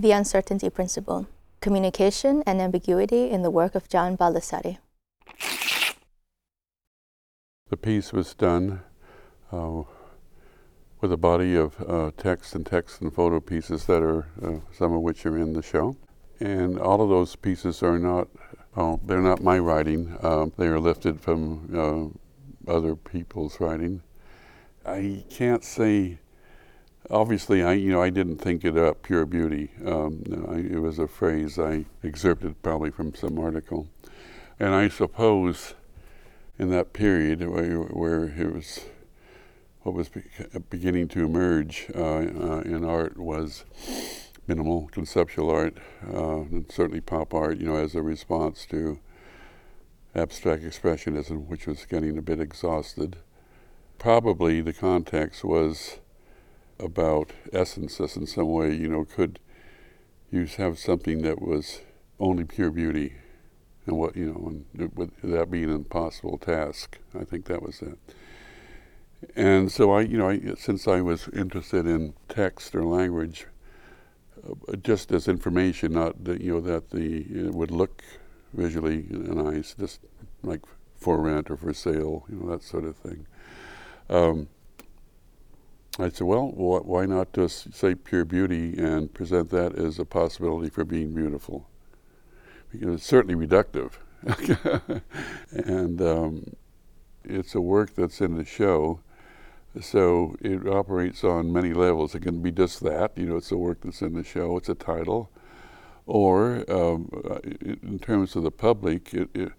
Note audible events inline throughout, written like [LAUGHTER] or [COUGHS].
The Uncertainty Principle Communication and Ambiguity in the Work of John Baldessari. The piece was done uh, with a body of uh, text and text and photo pieces that are, uh, some of which are in the show. And all of those pieces are not, oh, they're not my writing. Um, they are lifted from uh, other people's writing. I can't say obviously, I you know I didn't think it up pure beauty. Um, I, it was a phrase I excerpted probably from some article, and I suppose in that period where, where it was what was be- beginning to emerge uh, uh, in art was minimal conceptual art uh, and certainly pop art. You know, as a response to abstract expressionism, which was getting a bit exhausted. Probably the context was about essences in some way. You know, could you have something that was only pure beauty, and what you know, and with that being an impossible task. I think that was it. And so I, you know, I, since I was interested in text or language, uh, just as information, not that you know that the it would look visually nice, just like for rent or for sale, you know, that sort of thing. Um, I said, well, why not just say pure beauty and present that as a possibility for being beautiful? Because it's certainly reductive. [LAUGHS] and um, it's a work that's in the show, so it operates on many levels. It can be just that, you know, it's a work that's in the show, it's a title. Or um, in terms of the public, it, it,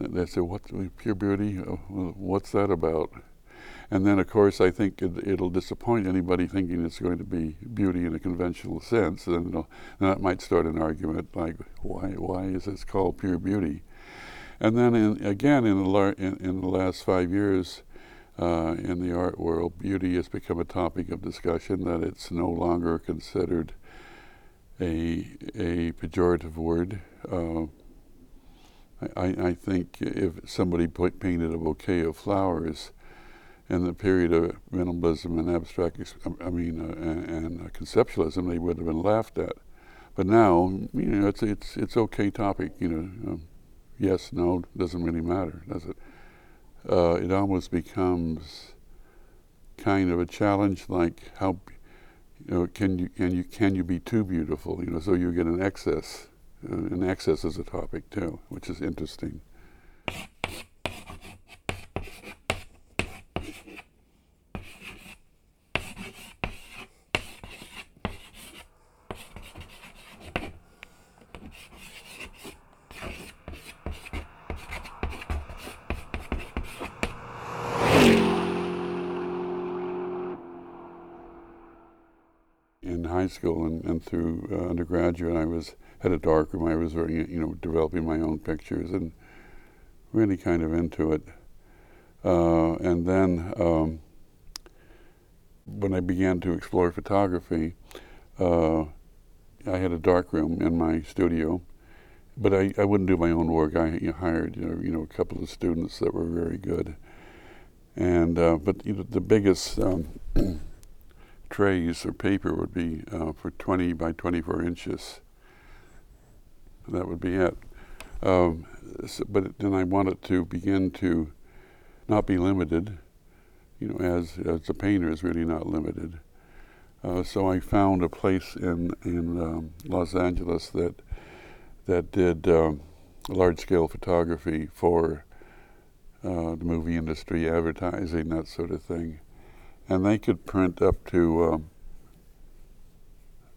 they say, what, pure beauty? What's that about? And then, of course, I think it, will disappoint anybody thinking it's going to be beauty in a conventional sense. And that might start an argument like, why, why is this called pure beauty? And then, in, again, in the, in, in, the last five years, uh, in the art world, beauty has become a topic of discussion, that it's no longer considered a, a pejorative word. Uh, I, I, think if somebody put, painted a bouquet of flowers, in the period of minimalism and abstract, I mean, uh, and, and uh, conceptualism, they would have been laughed at. But now, you know, it's it's it's okay topic. You know, um, yes, no, doesn't really matter, does it? Uh, it almost becomes kind of a challenge, like how, you know, can you can you can you be too beautiful? You know, so you get an excess. Uh, an excess is a topic too, which is interesting. high and through uh, undergraduate, I was had a darkroom. I was you know developing my own pictures and really kind of into it. Uh, and then um, when I began to explore photography, uh, I had a darkroom in my studio, but I, I wouldn't do my own work. I hired you know, you know a couple of students that were very good. And uh, but you know, the biggest um, [CLEARS THROAT] trays or paper would be uh, for 20 by 24 inches. That would be it. Um, so, but then I wanted to begin to not be limited, you know, as, as a painter is really not limited. Uh, so I found a place in, in um, Los Angeles that, that did um, large scale photography for uh, the movie industry, advertising, that sort of thing and they could print up to um,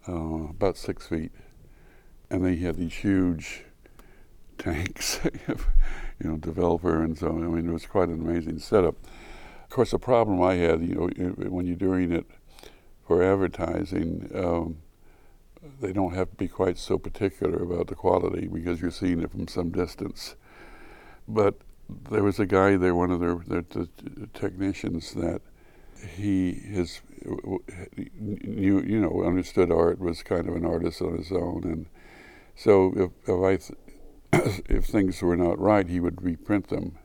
uh, about six feet, and they had these huge tanks, [LAUGHS] you know, developer, and so I mean it was quite an amazing setup. Of course, the problem I had, you know, when you're doing it for advertising, um, they don't have to be quite so particular about the quality because you're seeing it from some distance. But there was a guy there, one of their, their the technicians that he his you you know understood art was kind of an artist on his own, and so if if I th- [COUGHS] if things were not right, he would reprint them.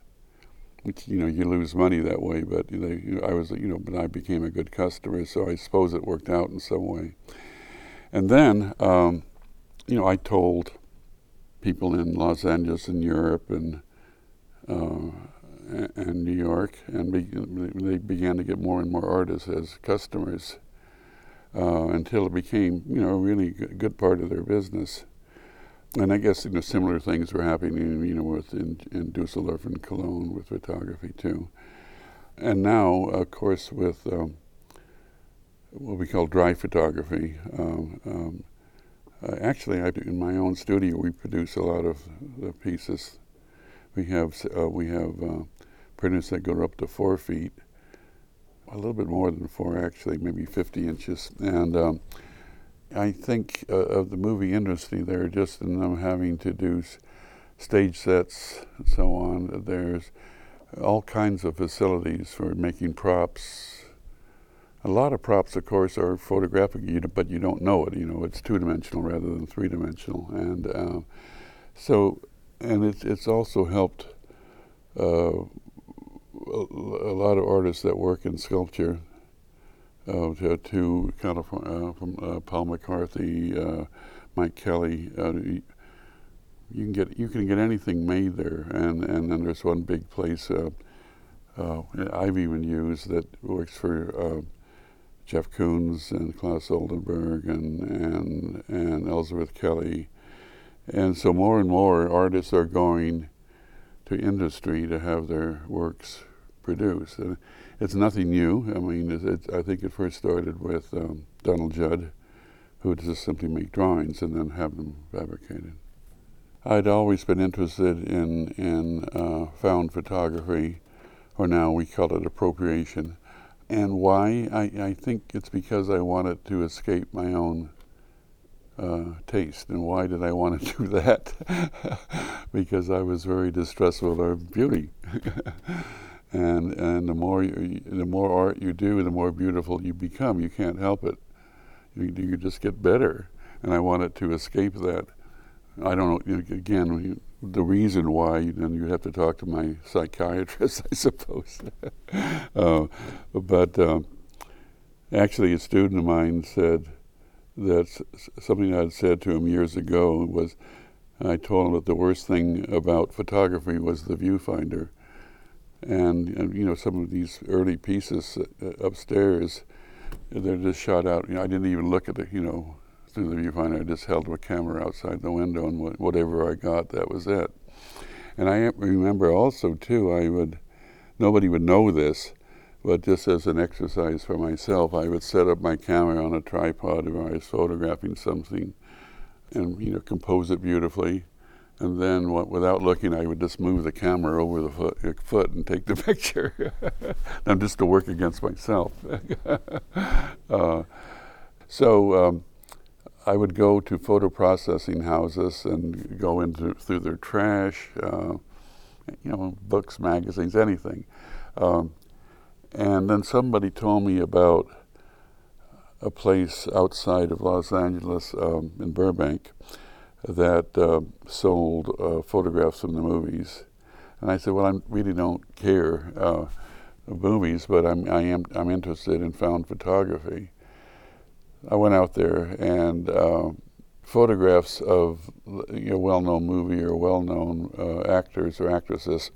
Which, you know, you lose money that way, but they, you know, I was, you know, but I became a good customer, so I suppose it worked out in some way. And then, um, you know, I told people in Los Angeles and Europe and uh, and New York, and be, they began to get more and more artists as customers uh, until it became, you know, a really good part of their business. And I guess you know similar things were happening, you know, with in, in Dusseldorf and Cologne with photography too. And now, of course, with um, what we call dry photography. Um, um, uh, actually, I, in my own studio, we produce a lot of the pieces. We have uh, we have uh, printers that go up to four feet, a little bit more than four actually, maybe 50 inches. And um, I think uh, of the movie industry, there just in them having to do s- stage sets and so on. There's all kinds of facilities for making props. A lot of props, of course, are photographic, but you don't know it. You know, it's two dimensional rather than three dimensional, and uh, so, and it's it's also helped uh, a, lot of artists that work in sculpture. Uh, to, to, kind of uh, from uh, Paul McCarthy, uh, Mike Kelley. Uh, you, can get you can get anything made there, and and then there's one big place I've even used that works for Jeff Koons and Claes Oldenburg and and and Ellsworth Kelly, and so more and more artists are going to industry to have their works produced. And it's nothing new. I mean, it, it, I think it first started with um, Donald Judd, who would just simply make drawings and then have them fabricated. I'd always been interested in in uh, found photography, or now we call it appropriation. And why? I, I think it's because I wanted to escape my own uh, taste. And why did I want to [LAUGHS] do that? [LAUGHS] because I was very distrustful of beauty. [LAUGHS] and and the more you, the more art you do, the more beautiful you become. You can't help it. You, you just get better. And I wanted to escape that. I don't know. Again, the reason why, then you have to talk to my psychiatrist, [LAUGHS] I suppose. [LAUGHS] uh, but um, actually, a student of mine said that something I had said to him years ago was, I told him that the worst thing about photography was the viewfinder. And, and you know, some of these early pieces uh, upstairs, they're just shot out. You know, I didn't even look at it, you know, through the viewfinder. I just held my camera outside the window, and whatever I got, that was it. And I remember also too, I would, nobody would know this, but just as an exercise for myself, I would set up my camera on a tripod if I was photographing something, and you know, compose it beautifully. And then, without looking, I would just move the camera over the foot, uh, foot and take the [LAUGHS] picture. I'm just to work against myself. [LAUGHS] uh, so, um, I would go to photo processing houses and go into through their trash, uh, you know, books, magazines, anything. Um, and then somebody told me about a place outside of Los Angeles um, in Burbank that uh, sold uh, photographs from the movies. And I said, well, I really don't care uh, movies, but I'm, I am, I'm interested in found photography. I went out there and uh, photographs of a well-known movie or well-known uh, actors or actresses,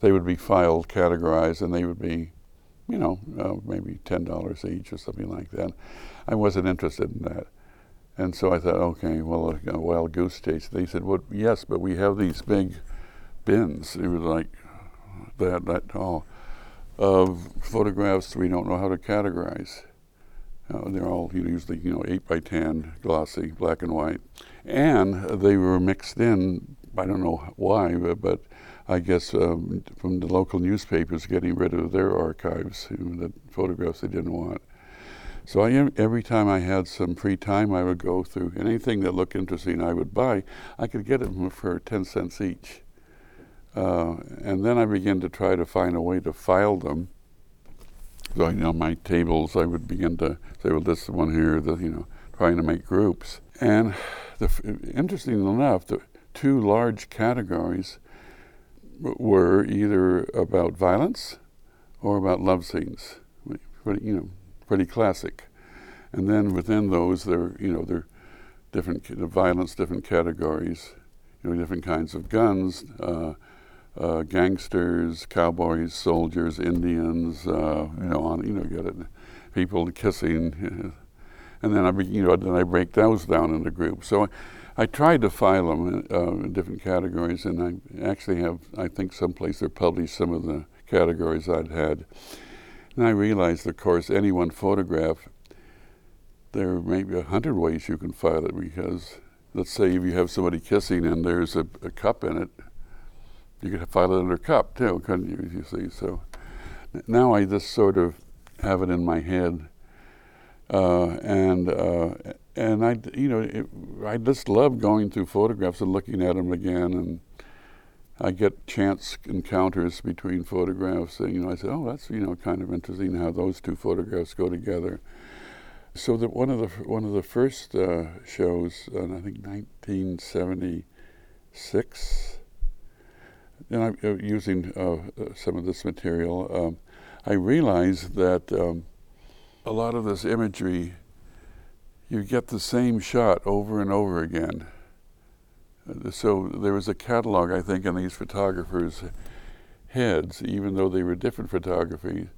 they would be filed, categorized, and they would be, you know, uh, maybe ten dollars each or something like that. I wasn't interested in that, and so I thought, okay, well, a wild goose chase. They said, well, yes, but we have these big bins. It was like that, that tall of photographs we don't know how to categorize. Uh, they're all usually, you know, 8 by 10, glossy, black and white. And they were mixed in, I don't know why, but, but I guess um, from the local newspapers getting rid of their archives, you know, the photographs they didn't want. So I, every time I had some free time, I would go through anything that looked interesting I would buy. I could get them for 10 cents each. Uh, and then I began to try to find a way to file them so you know, my tables, I would begin to say, well, this one here, the, you know, trying to make groups. And the, interestingly enough, the two large categories were either about violence or about love scenes, pretty, you know, pretty classic. And then within those, there, you know, there different violence, different categories, you know, different kinds of guns, uh, uh, gangsters, cowboys, soldiers, Indians, uh, you know, on you know, get it, people kissing, [LAUGHS] and then I, you know, then I break those down into groups. So. I, I tried to file them in, uh, in different categories, and I actually have, I think, someplace they published some of the categories I'd had. And I realized, of course, any one photograph, there may be a hundred ways you can file it because, let's say, if you have somebody kissing and there's a, a cup in it, you could file it under cup too, couldn't you? You see, so now I just sort of have it in my head, uh, and uh, and I, you know, it, I just love going through photographs and looking at them again, and I get chance encounters between photographs, and you know, I say, oh, that's you know, kind of interesting how those two photographs go together. So that one of the one of the first uh, shows, uh, I think 1976, and I'm uh, using uh, some of this material. Um, I realized that um, a lot of this imagery you get the same shot over and over again. So there was a catalog, I think, in these photographers' heads, even though they were different photography.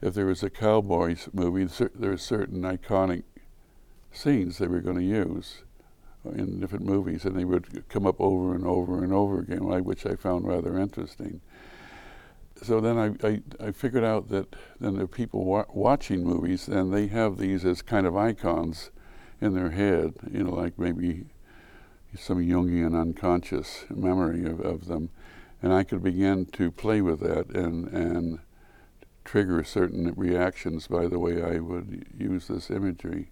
If there was a cowboy movie, there were certain iconic scenes they were going to use in different movies, and they would come up over and over and over again, which I found rather interesting. So then I, I, I figured out that then the people wa- watching movies, and they have these as kind of icons in their head, you know, like maybe some Jungian unconscious memory of, of them. And I could begin to play with that and, and trigger certain reactions by the way I would use this imagery.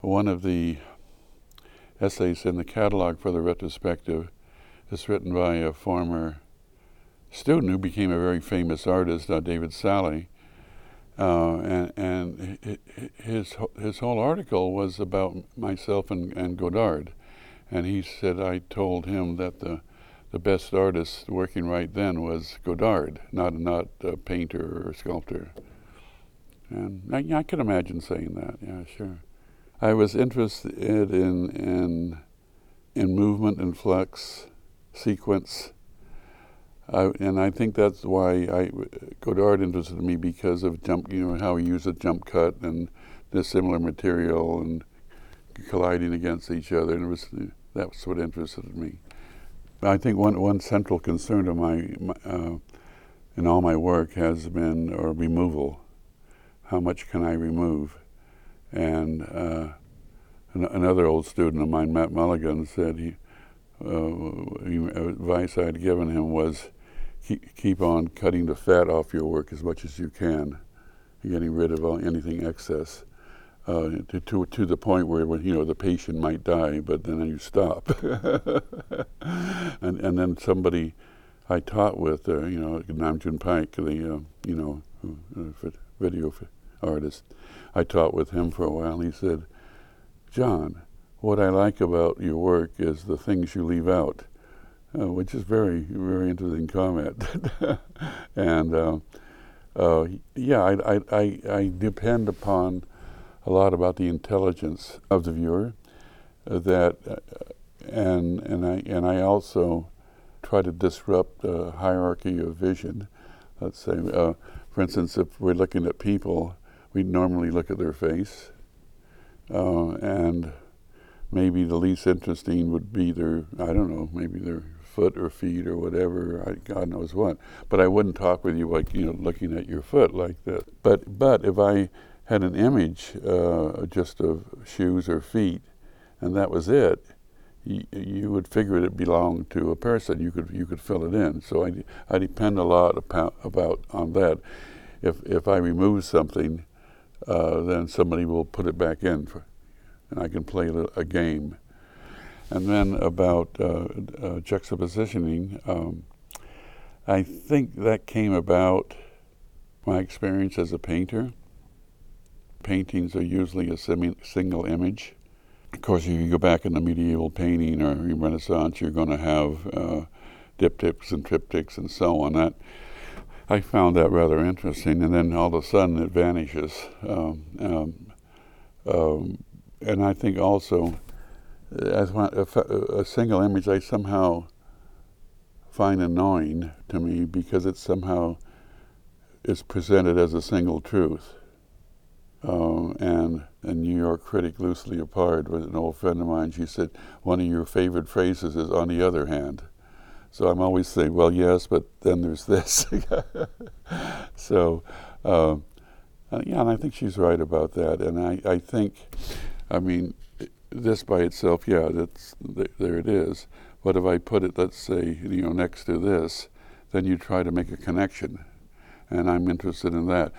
One of the essays in the catalog for the retrospective is written by a former student who became a very famous artist, uh, David Salle. Uh, and, and his his whole article was about myself and, and Godard, and he said I told him that the the best artist working right then was Godard, not not a painter or a sculptor. And I, I can imagine saying that. Yeah, sure. I was interested in in in movement and flux, sequence, and I think that's why I Godard interested me because of jump. You know how he used a jump cut and the similar material and colliding against each other, and it was that's what interested me. I think one one central concern of my, my uh, in all my work has been or removal. How much can I remove? And uh, an, another old student of mine, Matt Mullican, said he, uh, advice I'd given him was keep, on cutting the fat off your work as much as you can, getting rid of anything excess. Uh, to, to, to the point where when, you know the patient might die, but then you stop. [LAUGHS] and and then somebody I taught with, uh, you know, Nam June Paik, the uh, you know uh, video artist, I taught with him for a while. He said, John, what I like about your work is the things you leave out, uh, which is very, very interesting comment. [LAUGHS] and uh, uh, yeah, I, I, I, depend upon a lot about the intelligence of the viewer. Uh, that uh, and and I and I also try to disrupt the hierarchy of vision. Let's say, uh, for instance, if we're looking at people we normally look at their face, uh, and maybe the least interesting would be their, I don't know, maybe their foot or feet or whatever, I, God knows what. But I wouldn't talk with you like, you know, looking at your foot like that. But, but if I had an image uh, just of shoes or feet, and that was it, you, you would figure it belonged to a person. You could you could fill it in. So I, I depend a lot about, about on that. If if I remove something, uh, then somebody will put it back in, for, and I can play a game. And then about uh, uh, juxtapositioning, um, I think that came about my experience as a painter. Paintings are usually a semi- single image, of course, if you go back in the medieval painting or Renaissance, you're going to have uh, diptychs and triptychs and so on. That I found that rather interesting, and then all of a sudden it vanishes. Um, um, um, and I think also, as a, single image, I somehow find annoying to me because it somehow is presented as a single truth. Um, and a New York critic, Lucy Lippard, was an old friend of mine. She said, One of your favorite phrases is on the other hand. So I'm always saying, well, yes, but then there's this. [LAUGHS] so, um, yeah, and I think she's right about that. And I, I think, I mean, this by itself, yeah, that's there it is. But if I put it, let's say, you know, next to this, then you try to make a connection, and I'm interested in that.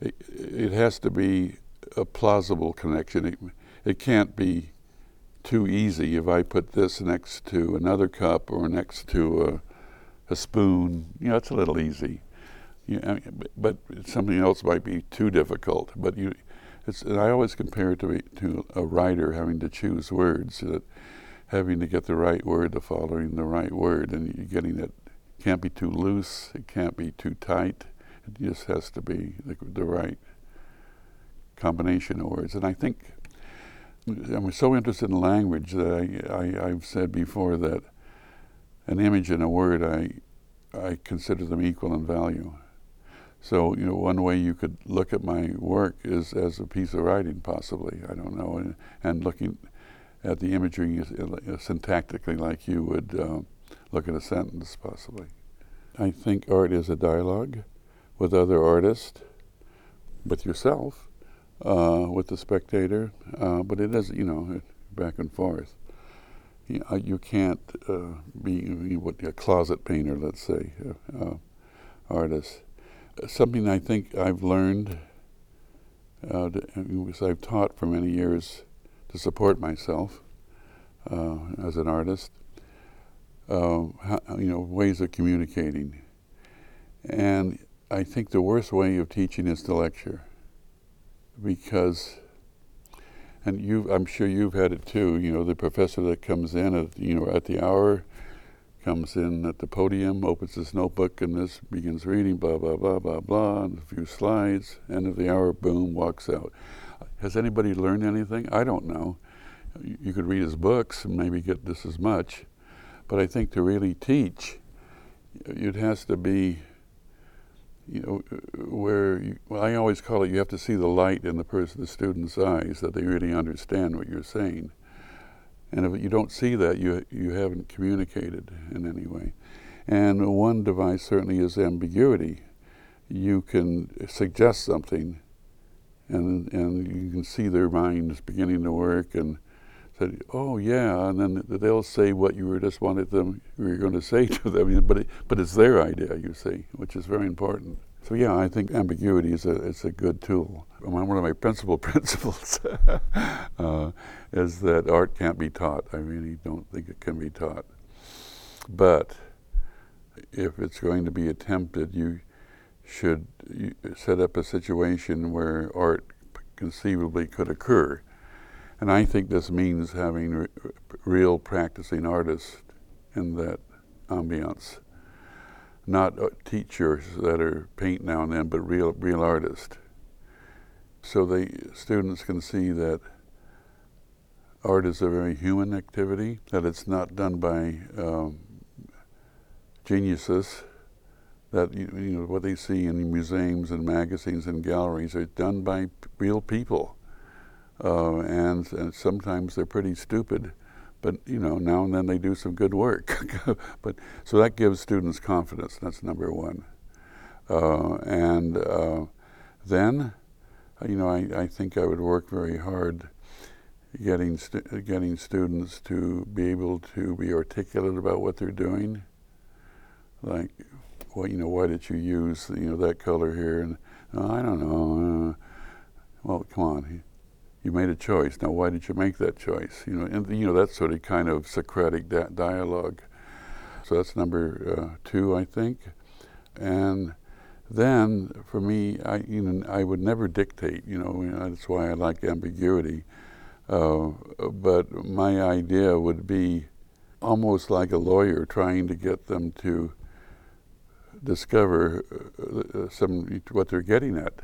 It, it has to be a plausible connection. It, it can't be too easy if I put this next to another cup or next to a, a spoon. You know, it's a little easy. You but something else might be too difficult. But you, it's, I always compare it to, to a writer having to choose words, that having to get the right word, the following the right word, and you're getting it. Can't be too loose. It can't be too tight. It just has to be the, the right combination of words. And I think I'm so interested in language that I, I, have said before that an image and a word, I, I consider them equal in value. So, you know, one way you could look at my work is as a piece of writing, possibly. I don't know. And, and looking at the imagery syntactically like you would uh, look at a sentence, possibly. I think art is a dialogue with other artists, with yourself, uh, with the spectator, uh, but it is, you know, back and forth. You, uh, you can't uh, be what a closet painter, let's say, uh, artist. Something I think I've learned, because I've taught for many years to support myself as an artist. How, you know, ways of communicating, and I think the worst way of teaching is to lecture because and you I'm sure you've had it too, you know, the professor that comes in at you know at the hour comes in at the podium, opens his notebook and this begins reading blah blah blah blah blah and a few slides, end of the hour, boom, walks out. Has anybody learned anything? I don't know. You could read his books and maybe get this as much. But I think to really teach, it has to be you know, where you, well, I always call it you have to see the light in the person, the student's eyes, that they really understand what you're saying. And if you don't see that, you you haven't communicated in any way. And one device certainly is ambiguity. You can suggest something, and and you can see their minds beginning to work, and said, "Oh yeah," and then they'll say what you were just wanted them you were going to say [LAUGHS] to them, but it, but it's their idea, you see, which is very important. So yeah, I think ambiguity is a it's a good tool. One of my principal [LAUGHS] principles [LAUGHS] uh, is that art can't be taught. I really don't think it can be taught, but if it's going to be attempted, you should set up a situation where art conceivably could occur and I think this means having re- real practicing artists in that ambiance, not uh, teachers that are paint now and then, but real real artists. So the students can see that art is a very human activity, that it's not done by um, geniuses, that you, you know what they see in museums and magazines and galleries are done by real people uh, and, and sometimes they're pretty stupid, but you know now and then they do some good work. [LAUGHS] but so that gives students confidence. That's number one. Uh, and uh, then, you know, I, I think I would work very hard getting stu- getting students to be able to be articulate about what they're doing. Like, well, you know, why did you use you know that color here? And oh, I don't know. Uh, well, come on you made a choice. Now, why did you make that choice? You know, and you know that sort of kind of Socratic di- dialogue. So that's number uh, two, I think. And then, for me, I you know I would never dictate. You know, you know that's why I like ambiguity. Uh, but my idea would be almost like a lawyer trying to get them to discover uh, uh some what they're getting at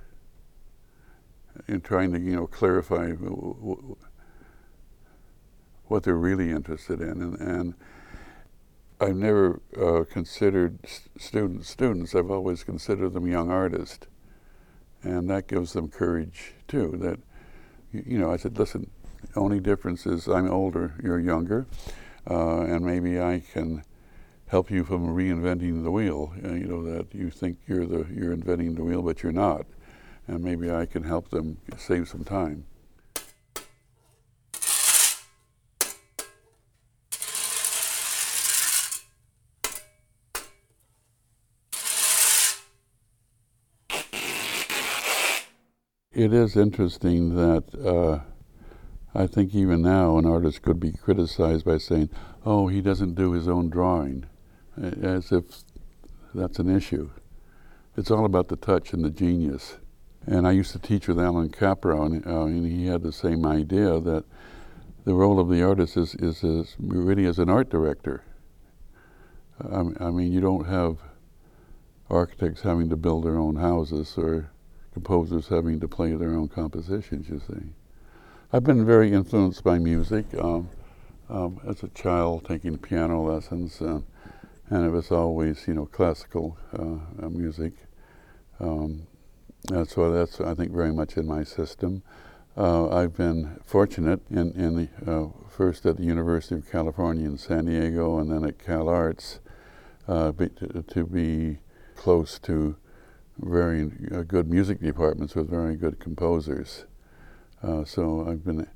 and trying to you know clarify what they're really interested in. And, and I've never uh, considered students students I've always considered them young artists. And that gives them courage too that you know I said listen only difference is I'm older you're younger uh, and maybe I can help you from reinventing the wheel. Uh, you know that you think you're the you're inventing the wheel, but you're not, and maybe I can help them save some time. It is interesting that uh, I think even now an artist could be criticized by saying, oh, he doesn't do his own drawing, as if that's an issue. It's all about the touch and the genius. And I used to teach with Allan Kaprow, and, uh, and he had the same idea that the role of the artist is, is, is really as an art director. I, I mean, you don't have architects having to build their own houses or composers having to play their own compositions, you see. I've been very influenced by music. Um, um, as a child, taking piano lessons, uh, and it was always, you know, classical uh, uh music. Um, so that's, I think, very much in my system. Uh, I've been fortunate in, in the, uh, first at the University of California in San Diego, and then at Cal Arts, uh, be, to, to, be close to very good music departments with very good composers. Uh, so I've been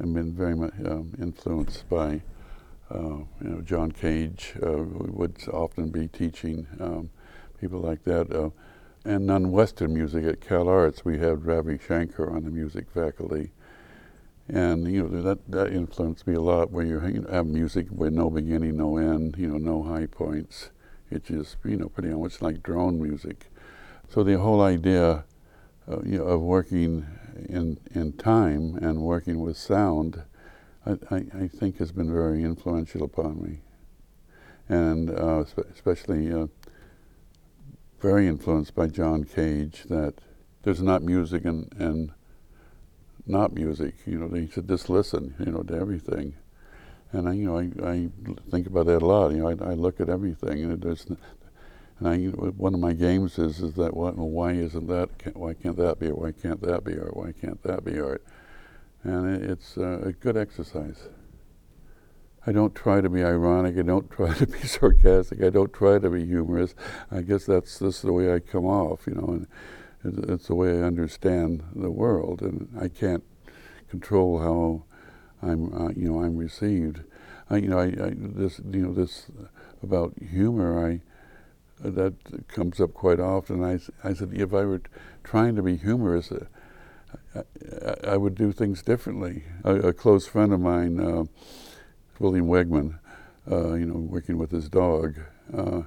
I've been very much um, influenced by uh, you know John Cage uh, would often be teaching um, people like that. And non-Western music at Cal Arts, we had Ravi Shankar on the music faculty, and you know that that influenced me a lot. Where you, have music with no beginning, no end, you know, no high points. It's just you know pretty much like drone music. So the whole idea uh, you know, of working in, in time and working with sound, I, I, I think has been very influential upon me. And uh, especially uh, very influenced by John Cage that there's not music and, and not music. You know, they should just listen, you know, to everything. And I, you know, I, I think about that a lot. You know, I, I look at everything, and there's and I, one of my games is is that what, well, why isn't that? Can't, why can't that be art? Why can't that be art? Why can't that be art? And it, it's uh, a good exercise. I don't try to be ironic. I don't [LAUGHS] try to be sarcastic. I don't try to be humorous. I guess that's just the way I come off, you know, and it's the way I understand the world, and I can't control how I'm, uh, you know, I'm received. I, you know, I, I, this, you know, this about humor. I, that comes up quite often. I, I said, if I were trying to be humorous, uh, I, I, would do things differently. A, a close friend of mine, uh, William Wegman, uh, you know, working with his dog, uh,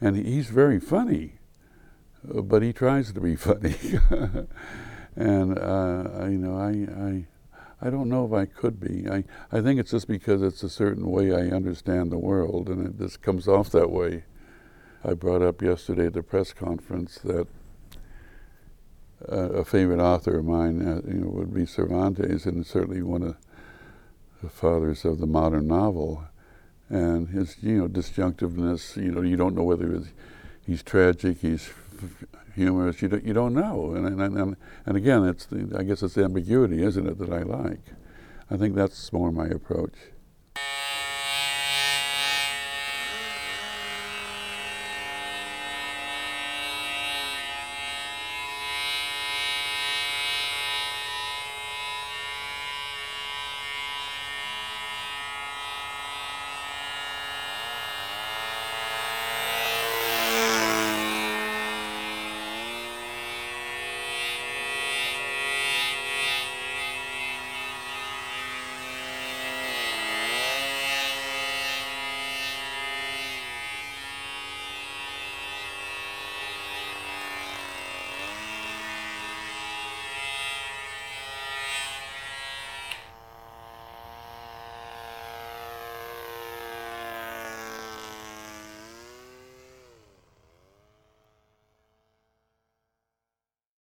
and he's very funny, uh, but he tries to be [LAUGHS] funny. and uh, you know, I, I I don't know if I could be. I, I think it's just because it's a certain way I understand the world, and it just comes off that way. I brought up yesterday at the press conference that uh, a favorite author of mine uh, you know, would be Cervantes, and certainly one of the fathers of the modern novel. And his, you know, disjunctiveness, you know, you don't know whether he's, he's tragic, he's humorous, you don't, you don't know. And, and, and, and again, it's the, I guess it's the ambiguity, isn't it, that I like. I think that's more my approach.